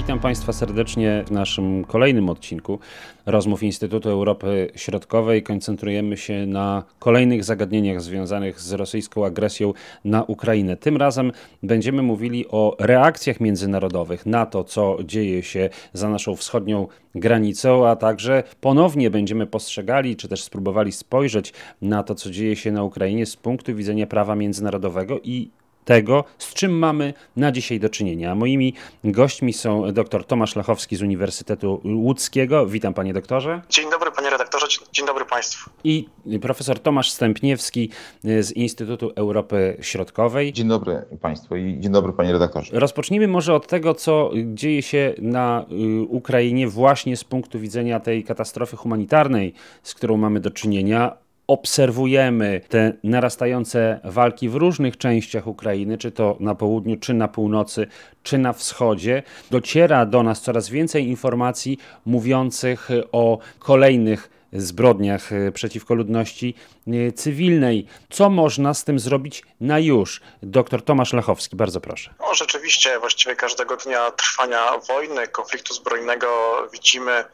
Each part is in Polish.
Witam Państwa serdecznie w naszym kolejnym odcinku rozmów Instytutu Europy Środkowej. Koncentrujemy się na kolejnych zagadnieniach związanych z rosyjską agresją na Ukrainę. Tym razem będziemy mówili o reakcjach międzynarodowych na to, co dzieje się za naszą wschodnią granicą, a także ponownie będziemy postrzegali, czy też spróbowali spojrzeć na to, co dzieje się na Ukrainie z punktu widzenia prawa międzynarodowego i tego, z czym mamy na dzisiaj do czynienia. Moimi gośćmi są dr Tomasz Lachowski z Uniwersytetu Łódzkiego. Witam panie doktorze. Dzień dobry panie redaktorze, dzień dobry państwu. I profesor Tomasz Stępniewski z Instytutu Europy Środkowej. Dzień dobry państwu i dzień dobry panie redaktorze. Rozpocznijmy może od tego, co dzieje się na y, Ukrainie właśnie z punktu widzenia tej katastrofy humanitarnej, z którą mamy do czynienia obserwujemy te narastające walki w różnych częściach Ukrainy, czy to na południu, czy na północy, czy na wschodzie, dociera do nas coraz więcej informacji mówiących o kolejnych zbrodniach e, przeciwko ludności e, cywilnej. Co można z tym zrobić na już? Doktor Tomasz Lechowski, bardzo proszę. No, rzeczywiście, właściwie każdego dnia trwania wojny, konfliktu zbrojnego widzimy,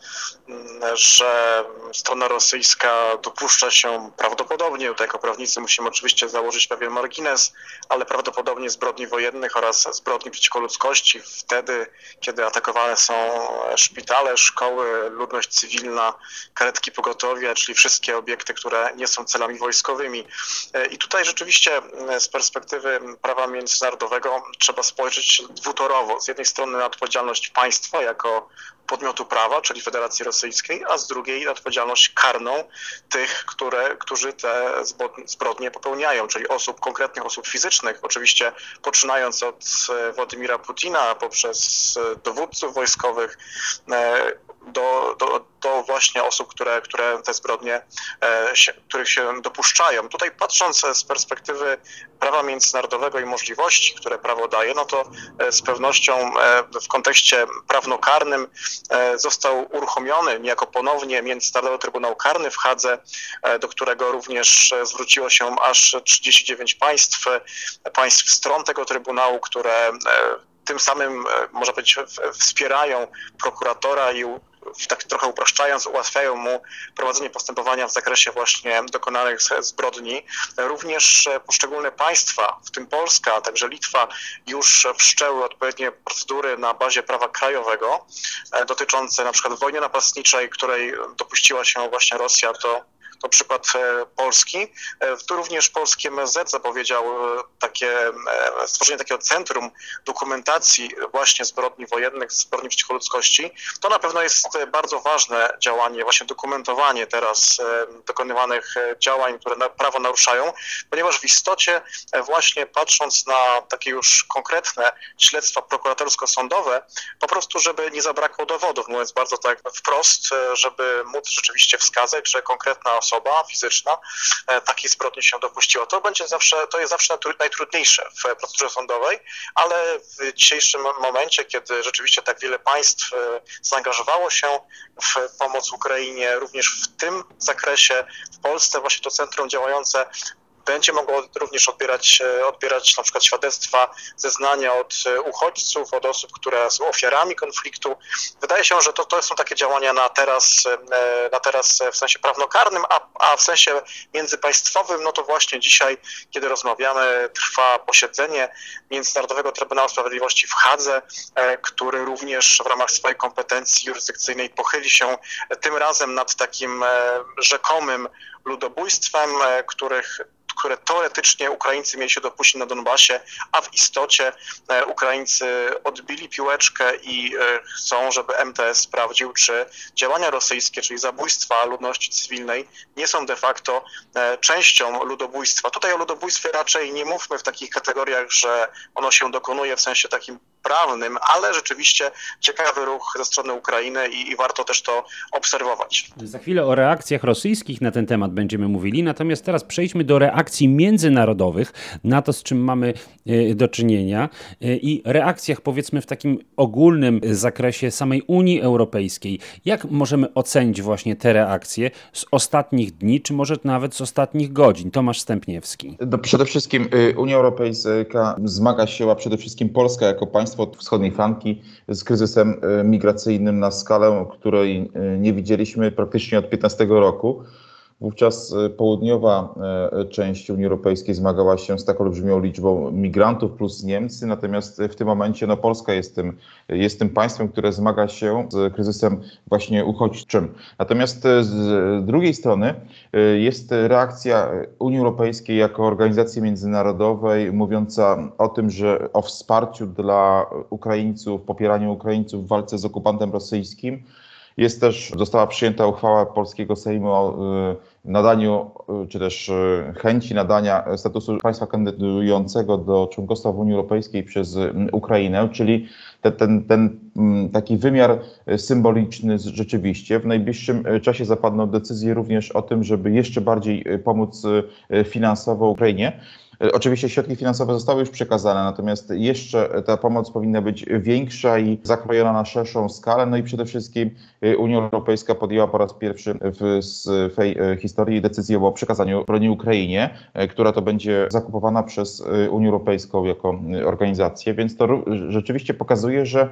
mm, że strona rosyjska dopuszcza się prawdopodobnie, tutaj jako prawnicy musimy oczywiście założyć pewien margines, ale prawdopodobnie zbrodni wojennych oraz zbrodni przeciwko ludzkości wtedy, kiedy atakowane są szpitale, szkoły, ludność cywilna, karetki pogotowia, czyli wszystkie obiekty, które nie są celami wojskowymi. E, I tutaj rzeczywiście e, z perspektywy prawa międzynarodowego trzeba spojrzeć dwutorowo. Z jednej strony na odpowiedzialność państwa jako podmiotu prawa, czyli Federacji Rosyjskiej, a z drugiej odpowiedzialność karną tych, które, którzy te zbrodnie popełniają, czyli osób, konkretnych osób fizycznych, oczywiście poczynając od e, Władimira Putina poprzez dowódców wojskowych, do, do, do właśnie osób, które, które te zbrodnie, e, się, których się dopuszczają. Tutaj patrząc z perspektywy prawa międzynarodowego i możliwości, które prawo daje, no to e, z pewnością e, w kontekście prawnokarnym został uruchomiony niejako ponownie Międzynarodowy Trybunał Karny w Hadze, do którego również zwróciło się aż 39 państw, państw stron tego Trybunału, które tym samym, można powiedzieć, wspierają prokuratora i tak trochę upraszczając, ułatwiają mu prowadzenie postępowania w zakresie właśnie dokonanych zbrodni. Również poszczególne państwa, w tym Polska, a także Litwa, już wszczęły odpowiednie procedury na bazie prawa krajowego e, dotyczące na przykład wojny napastniczej, której dopuściła się właśnie Rosja do to przykład e, Polski. E, tu również polski MSZ zapowiedział e, takie, stworzenie takiego centrum dokumentacji właśnie zbrodni wojennych, zbrodni przeciwko ludzkości. To na pewno jest bardzo ważne działanie, właśnie dokumentowanie teraz dokonywanych działań, które prawo naruszają, ponieważ w istocie właśnie patrząc na takie już konkretne śledztwa prokuratorsko-sądowe, po prostu, żeby nie zabrakło dowodów, mówiąc bardzo tak wprost, żeby móc rzeczywiście wskazać, że konkretna osoba fizyczna e, takiej zbrodni się dopuściła. To będzie zawsze, to jest zawsze najtrudniejsze w procedurze sądowej, ale w dzisiejszym momencie, kiedy rzeczywiście tak wiele państw e, zaangażowało się w pomoc Ukrainie, również w tym zakresie w Polsce właśnie to centrum działające będzie mogło również odbierać, e, odbierać na przykład świadectwa, zeznania od e, uchodźców, od osób, które są ofiarami konfliktu. Wydaje się, że to, to są takie działania na teraz, e, na teraz w sensie prawnokarnym, a, a w sensie międzypaństwowym, no to właśnie dzisiaj, kiedy rozmawiamy, trwa posiedzenie Międzynarodowego Trybunału Sprawiedliwości w Hadze, który również w ramach swojej kompetencji jurysdykcyjnej pochyli się tym razem nad takim rzekomym ludobójstwem, których które teoretycznie Ukraińcy mieli się dopuścić na Donbasie, a w istocie e, Ukraińcy odbili piłeczkę i e, chcą, żeby MTS sprawdził, czy działania rosyjskie, czyli zabójstwa ludności cywilnej, nie są de facto e, częścią ludobójstwa. Tutaj o ludobójstwie raczej nie mówmy w takich kategoriach, że ono się dokonuje w sensie takim prawnym, ale rzeczywiście ciekawy ruch ze strony Ukrainy i, i, warto też to obserwować. Za chwilę o reakcjach rosyjskich na ten temat będziemy mówili, natomiast teraz przejdźmy do reakcji międzynarodowych na to, z czym mamy e, do czynienia e, i reakcjach powiedzmy w takim ogólnym zakresie samej Unii Europejskiej. Jak możemy ocenić właśnie te reakcje z ostatnich dni, czy może nawet z ostatnich godzin? Tomasz Stępniewski. No, przede wszystkim y, Unia Europejska zmaga się, a przede wszystkim Polska jako państwo od wschodniej flanki z kryzysem e, migracyjnym na skalę, której e, nie widzieliśmy praktycznie od 15 roku. Wówczas e, południowa część Unii Europejskiej zmagała się z tak olbrzymią liczbą migrantów plus Niemcy, natomiast w tym momencie no, Polska jest tym, jest tym państwem, które zmaga się z kryzysem właśnie uchodźczym. Natomiast z drugiej strony jest reakcja Unii Europejskiej jako organizacji międzynarodowej mówiąca o tym, że o wsparciu dla Ukraińców, popieraniu Ukraińców w walce z okupantem rosyjskim. Jest też, została przyjęta uchwała polskiego Sejmu o y, nadaniu, y, czy też y, chęci nadania statusu państwa kandydującego do członkostwa w Unii Europejskiej przez Ukrainę, czyli ten, ten, ten taki wymiar symboliczny rzeczywiście. W najbliższym czasie zapadną decyzje również o tym, żeby jeszcze bardziej pomóc finansowo Ukrainie. E, oczywiście środki finansowe zostały już przekazane, natomiast jeszcze ta pomoc powinna być większa i zakrojona na szerszą skalę. No i przede wszystkim e, Unia Europejska podjęła po raz pierwszy w swej e, historii decyzję o przekazaniu broni Ukrainie, która to będzie zakupowana przez Unię Europejską jako organizację, więc to rzeczywiście pokazuje, że,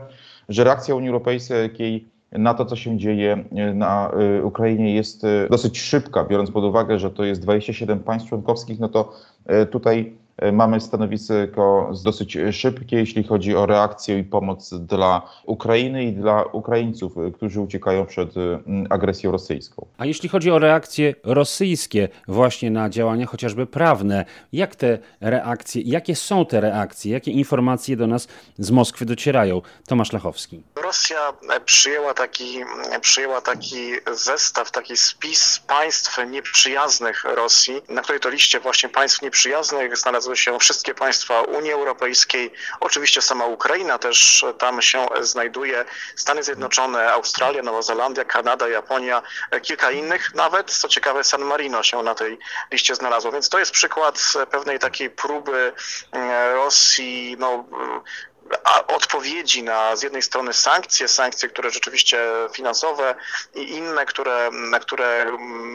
że reakcja Unii Europejskiej na to, co się dzieje na Ukrainie jest dosyć szybka, biorąc pod uwagę, że to jest 27 państw członkowskich, no to E, tutaj e, mamy stanowisko dosyć szybkie, jeśli chodzi o reakcję i pomoc dla Ukrainy i dla Ukraińców, e, którzy uciekają przed agresją rosyjską. A jeśli chodzi o reakcje rosyjskie właśnie na działania chociażby prawne, jak te reakcje, jakie są te reakcje, jakie informacje do nas z Moskwy docierają? Tomasz Lachowski. Rosja przyjęła taki, przyjęła taki zestaw, taki spis państw nieprzyjaznych Rosji, na której to liście właśnie państw nieprzyjaznych znalazły się wszystkie państwa Unii Europejskiej, oczywiście sama Ukraina też tam się znajduje, Stany Zjednoczone, Australia, Nowa Zelandia, Kanada, Japonia, kilka innych, nawet co ciekawe San Marino się na tej liście znalazło, więc to jest przykład pewnej takiej próby Rosji, no odpowiedzi na z jednej strony sankcje, sankcje, które rzeczywiście finansowe i inne, które, które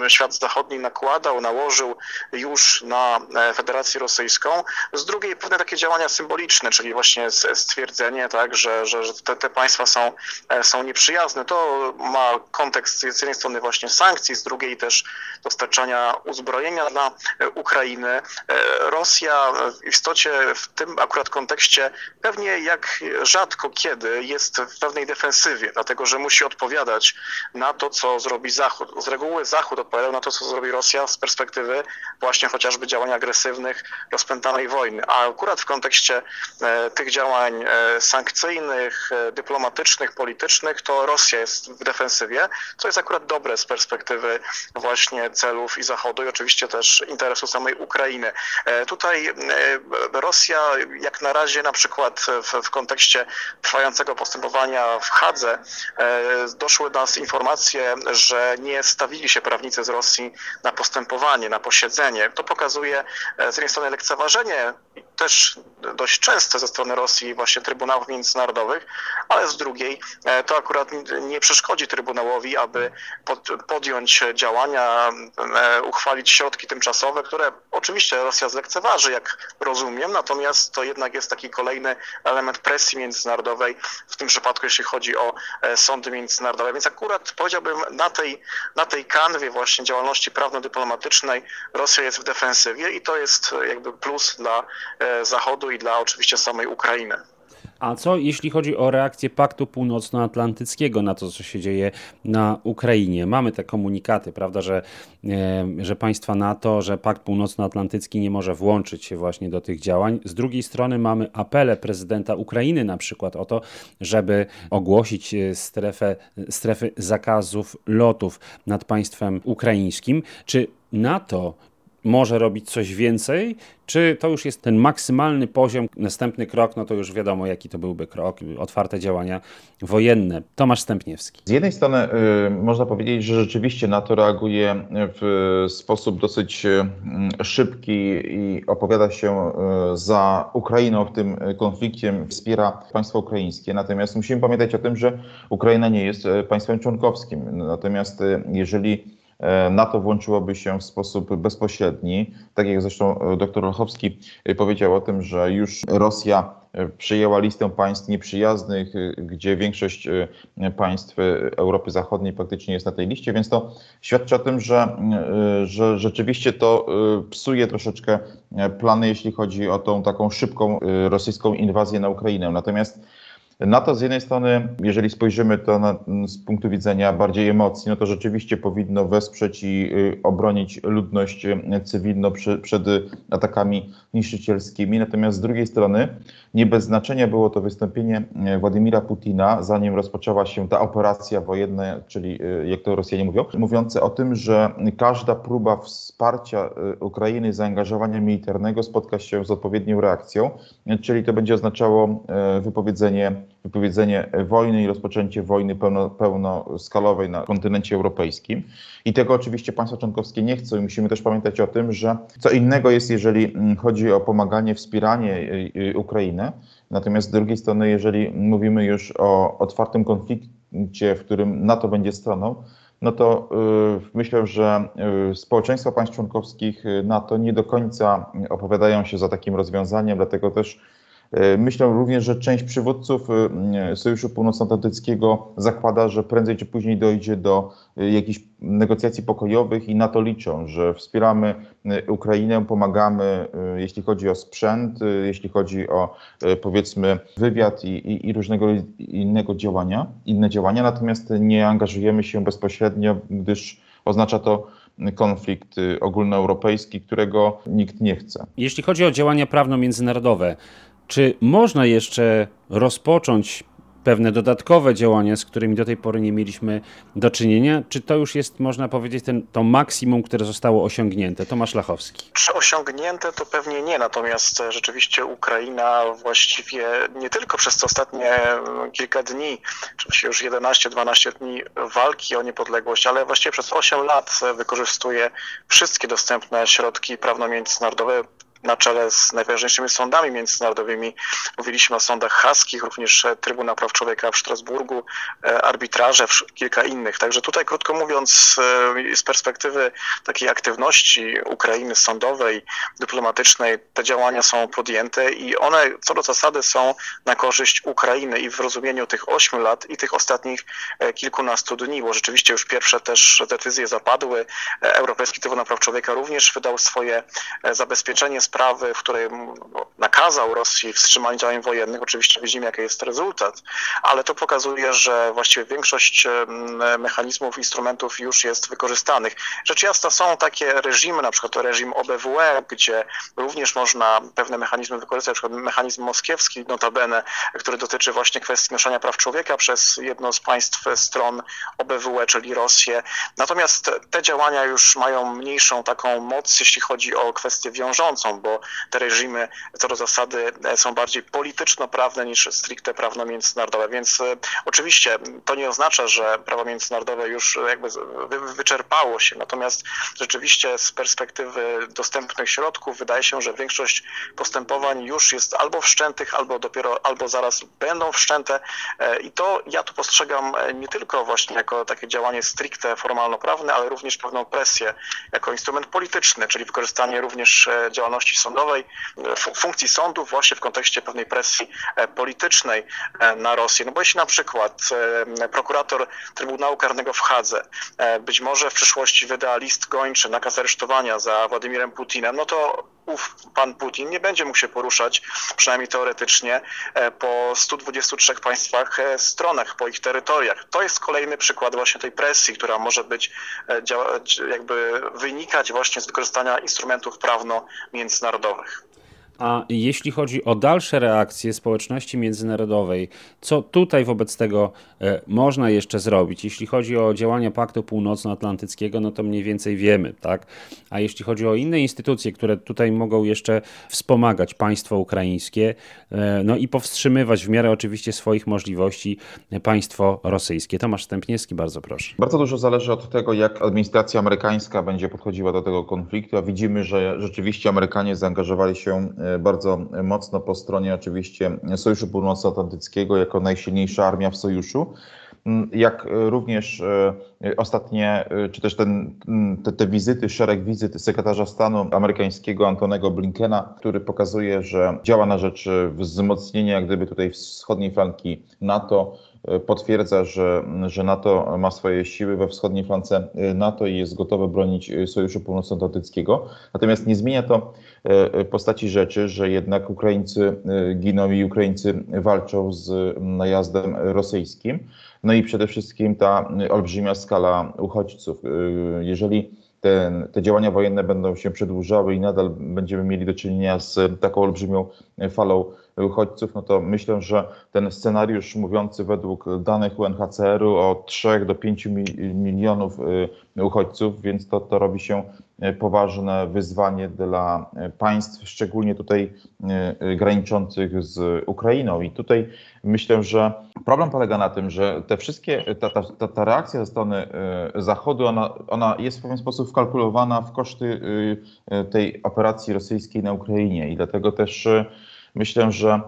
świat zachodni nakładał, nałożył już na e, Federację Rosyjską, z drugiej pewne takie działania symboliczne, czyli właśnie stwierdzenie, tak, że, że, że te, te państwa są, e, są nieprzyjazne. To ma kontekst z jednej strony właśnie sankcji, z drugiej też dostarczania uzbrojenia dla e, Ukrainy. Rosja w istocie w tym akurat kontekście pewnie jak rzadko kiedy jest w pewnej defensywie, dlatego że musi odpowiadać na to, co zrobi Zachód. Z reguły Zachód odpowiadał na to, co zrobi Rosja z perspektywy właśnie chociażby działań agresywnych, rozpętanej wojny. A akurat w kontekście e, tych działań e, sankcyjnych, e, dyplomatycznych, politycznych, to Rosja jest w defensywie, co jest akurat dobre z perspektywy właśnie celów i Zachodu i oczywiście też interesu samej Ukrainy. Tutaj Rosja jak na razie na przykład w w, kontekście trwającego postępowania w Hadze e, doszły do nas informacje, że nie stawili się prawnicy z Rosji na postępowanie, na posiedzenie. To pokazuje e, z jednej strony lekceważenie też dość częste ze strony Rosji właśnie Trybunałów Międzynarodowych, ale z drugiej e, to akurat nie przeszkodzi Trybunałowi, aby podjąć działania, uchwalić środki tymczasowe, które oczywiście Rosja zlekceważy, jak rozumiem, natomiast to jednak jest taki kolejny element presji międzynarodowej, w tym przypadku jeśli chodzi o e, sądy międzynarodowe. Więc akurat powiedziałbym na tej, na tej kanwie właśnie działalności prawno-dyplomatycznej Rosja jest w defensywie i to jest jakby plus dla e, Zachodu i dla oczywiście samej Ukrainy. A co jeśli chodzi o reakcję Paktu Północnoatlantyckiego na to, co się dzieje na Ukrainie? Mamy te komunikaty, prawda, że, e, że państwa NATO, że Pakt Północnoatlantycki nie może włączyć się właśnie do tych działań. Z drugiej strony mamy apele prezydenta Ukrainy na przykład o to, żeby ogłosić e, strefę, strefy zakazów lotów nad państwem ukraińskim. Czy NATO może robić coś więcej, czy to już jest ten maksymalny poziom, następny krok, no to już wiadomo, jaki to byłby krok, otwarte działania wojenne. Tomasz Stępniewski. Z jednej strony y, można powiedzieć, że rzeczywiście NATO reaguje w sposób dosyć y, szybki i opowiada się y, za Ukrainą w tym konflikcie, wspiera państwo ukraińskie. Natomiast musimy pamiętać o tym, że Ukraina nie jest y, państwem członkowskim. Natomiast jeżeli NATO włączyłoby się w sposób bezpośredni. Tak jak zresztą e, dr Lochowski e, powiedział o tym, że już Rosja przyjęła listę państw nieprzyjaznych, gdzie większość państw Europy Zachodniej praktycznie jest na tej liście, więc to świadczy o tym, że, że rzeczywiście to psuje troszeczkę plany, jeśli chodzi o tą taką szybką rosyjską inwazję na Ukrainę. Natomiast NATO z jednej strony, jeżeli spojrzymy to na, z punktu widzenia bardziej emocji, no to rzeczywiście powinno wesprzeć i y, obronić ludność y, cywilną przy, przed atakami niszczycielskimi. Natomiast z drugiej strony nie bez znaczenia było to wystąpienie y, Władimira Putina, zanim rozpoczęła się ta operacja wojenna, czyli jak to Rosjanie mówią, mówiące o tym, że każda próba wsparcia Ukrainy, zaangażowania militarnego spotka się z odpowiednią reakcją, czyli to będzie oznaczało wypowiedzenie wypowiedzenie wojny i rozpoczęcie wojny pełno, pełnoskalowej na kontynencie europejskim. I tego oczywiście państwa członkowskie nie chcą i musimy też pamiętać o tym, że co innego jest, jeżeli mm, chodzi o pomaganie, wspieranie y, y, Ukrainy, natomiast z drugiej strony, jeżeli mówimy już o otwartym konflikcie, w którym NATO będzie stroną, no to y, myślę, że y, społeczeństwa państw członkowskich NATO nie do końca opowiadają się za takim rozwiązaniem, dlatego też myślę również, że część przywódców e, Sojuszu Północnoatlantyckiego zakłada, że prędzej czy później dojdzie do e, jakichś negocjacji pokojowych i na to liczą, że wspieramy Ukrainę, pomagamy, jeśli chodzi o sprzęt, jeśli chodzi o powiedzmy wywiad i, i, i różnego innego działania, inne działania, natomiast nie angażujemy się bezpośrednio, gdyż oznacza to konflikt ogólnoeuropejski, którego nikt nie chce. Jeśli chodzi o działania prawno-międzynarodowe, czy można jeszcze rozpocząć pewne dodatkowe działania, z którymi do tej pory nie mieliśmy do czynienia? Czy to już jest, można powiedzieć, ten, to maksimum, które zostało osiągnięte? Tomasz Lachowski. Czy osiągnięte to pewnie nie, natomiast rzeczywiście Ukraina właściwie nie tylko przez te ostatnie kilka dni, czy już 11-12 dni walki o niepodległość, ale właściwie przez 8 lat wykorzystuje wszystkie dostępne środki prawno-międzynarodowe, na czele z najważniejszymi sądami międzynarodowymi. Mówiliśmy o sądach haskich, również Trybunał Praw Człowieka w Strasburgu, e, arbitraże, kilka innych. Także tutaj, krótko mówiąc, e, z perspektywy takiej aktywności Ukrainy sądowej, dyplomatycznej, te działania są podjęte i one co do zasady są na korzyść Ukrainy i w rozumieniu tych ośmiu lat i tych ostatnich e, kilkunastu dni, bo rzeczywiście już pierwsze też decyzje zapadły. Europejski Trybunał Praw Człowieka również wydał swoje zabezpieczenie sprawy, w której nakazał Rosji wstrzymanie działań wojennych. Oczywiście widzimy, jaki jest rezultat, ale to pokazuje, że właściwie większość mechanizmów, instrumentów już jest wykorzystanych. Rzecz jasna są takie reżimy, na przykład reżim OBWE, gdzie również można pewne mechanizmy wykorzystać, na przykład mechanizm moskiewski, notabene, który dotyczy właśnie kwestii noszenia praw człowieka przez jedno z państw stron OBWE, czyli Rosję. Natomiast te działania już mają mniejszą taką moc, jeśli chodzi o kwestię wiążącą, bo te reżimy co do zasady e, są bardziej polityczno-prawne niż stricte prawno-międzynarodowe. Więc e, oczywiście to nie oznacza, że prawo międzynarodowe już jakby wyczerpało się. Natomiast rzeczywiście z perspektywy dostępnych środków wydaje się, że większość postępowań już jest albo wszczętych, albo dopiero, albo zaraz będą wszczęte. E, I to ja tu postrzegam nie tylko właśnie jako takie działanie stricte formalno-prawne, ale również pewną presję jako instrument polityczny, czyli wykorzystanie również działalności działalności sądowej, funkcji sądów właśnie w kontekście pewnej presji e, politycznej e, na Rosję. No bo jeśli na przykład e, prokurator Trybunału Karnego w Hadze być może w przyszłości wyda list gończy, nakaz aresztowania za Władimirem Putinem, no to ów pan Putin nie będzie mógł się poruszać, przynajmniej teoretycznie, po 123 państwach, stronach, po ich terytoriach. To jest kolejny przykład właśnie tej presji, która może być, jakby wynikać właśnie z wykorzystania instrumentów prawno-międzynarodowych międzynarodowych. A jeśli chodzi o dalsze reakcje społeczności międzynarodowej, co tutaj wobec tego e, można jeszcze zrobić? Jeśli chodzi o działania Paktu Północnoatlantyckiego, no to mniej więcej wiemy, tak? A jeśli chodzi o inne instytucje, które tutaj mogą jeszcze wspomagać państwo ukraińskie, e, no i powstrzymywać w miarę oczywiście swoich możliwości państwo rosyjskie. Tomasz Stępniewski, bardzo proszę. Bardzo dużo zależy od tego, jak administracja amerykańska będzie podchodziła do tego konfliktu, a widzimy, że rzeczywiście Amerykanie zaangażowali się e, bardzo mocno po stronie oczywiście Sojuszu Północnoatlantyckiego jako najsilniejsza armia w sojuszu. Mm, jak również e, ostatnie, e, czy też ten, mm, te, te, wizyty, szereg wizyt sekretarza stanu amerykańskiego Antonego Blinkena, który pokazuje, że działa na rzecz wzmocnienia jak gdyby tutaj wschodniej flanki NATO, e, potwierdza, że, że NATO ma swoje siły we wschodniej flance NATO i jest gotowe bronić Sojuszu Północnoatlantyckiego. Natomiast nie zmienia to postaci rzeczy, że jednak Ukraińcy giną i Ukraińcy walczą z najazdem rosyjskim. No i przede wszystkim ta olbrzymia skala uchodźców. Y, jeżeli te, te działania wojenne będą się przedłużały i nadal będziemy mieli do czynienia z taką olbrzymią falą uchodźców, no to myślę, że ten scenariusz mówiący według danych UNHCR-u o 3 do 5 milionów y, uchodźców, więc to, to robi się y, poważne wyzwanie dla państw, szczególnie tutaj graniczących z Ukrainą. I tutaj myślę, że Problem polega na tym, że te wszystkie, ta, ta, ta reakcja ze strony y, Zachodu, ona, ona jest w pewien sposób wkalkulowana w koszty y, y, tej operacji rosyjskiej na Ukrainie i dlatego też myślę, że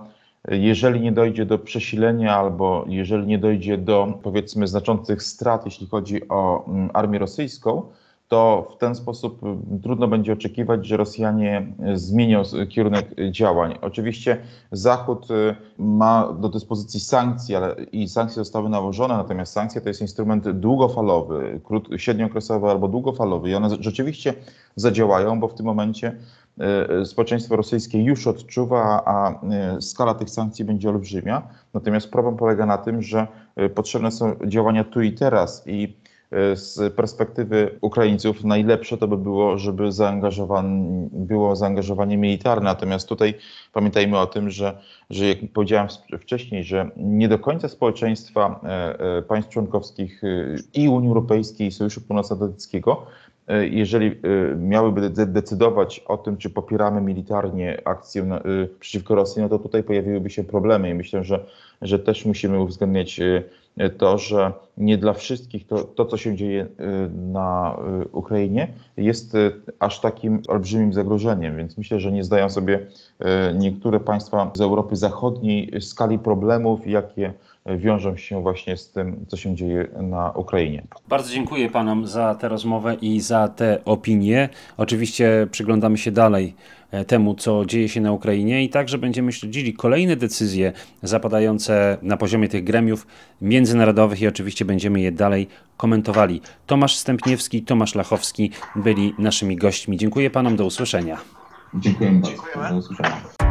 jeżeli nie dojdzie do przesilenia albo jeżeli nie dojdzie do powiedzmy znaczących strat, jeśli chodzi o mm, armię rosyjską, to w ten sposób y, trudno będzie oczekiwać, że Rosjanie y, zmienią kierunek działań. Oczywiście Zachód y, ma do dyspozycji sankcje, ale i sankcje zostały nałożone, natomiast sankcje to jest instrument długofalowy, średniookresowy albo długofalowy i one rzeczywiście zadziałają, bo w tym momencie społeczeństwo rosyjskie już odczuwa, a skala tych sankcji będzie olbrzymia. Natomiast problem polega na tym, że potrzebne są działania tu i teraz i z perspektywy Ukraińców najlepsze to by było, żeby było zaangażowanie militarne. Natomiast tutaj pamiętajmy o tym, że, że jak powiedziałem wcześniej, że nie do końca społeczeństwa e, e, państw członkowskich e, i Unii Europejskiej i Sojuszu Północnoatlantyckiego jeżeli miałyby decydować o tym, czy popieramy militarnie akcję przeciwko Rosji, no to tutaj pojawiłyby się problemy i myślę, że, że też musimy uwzględniać to, że nie dla wszystkich to, to, co się dzieje y, na y, Ukrainie, jest y, aż takim olbrzymim zagrożeniem. Więc myślę, że nie zdają sobie niektóre państwa z Europy Zachodniej skali problemów, jakie wiążą się właśnie z tym, co się dzieje na Ukrainie. Bardzo dziękuję panom za tę rozmowę i za te opinie. Oczywiście przyglądamy się dalej e, temu, co dzieje się na Ukrainie i także będziemy śledzili kolejne decyzje zapadające na poziomie tych gremiów międzynarodowych i oczywiście będziemy je dalej komentowali. Tomasz Stępniewski, Tomasz Lachowski byli naszymi gośćmi. Dziękuję panom, do usłyszenia. Dziękuję bardzo. Do usłyszenia.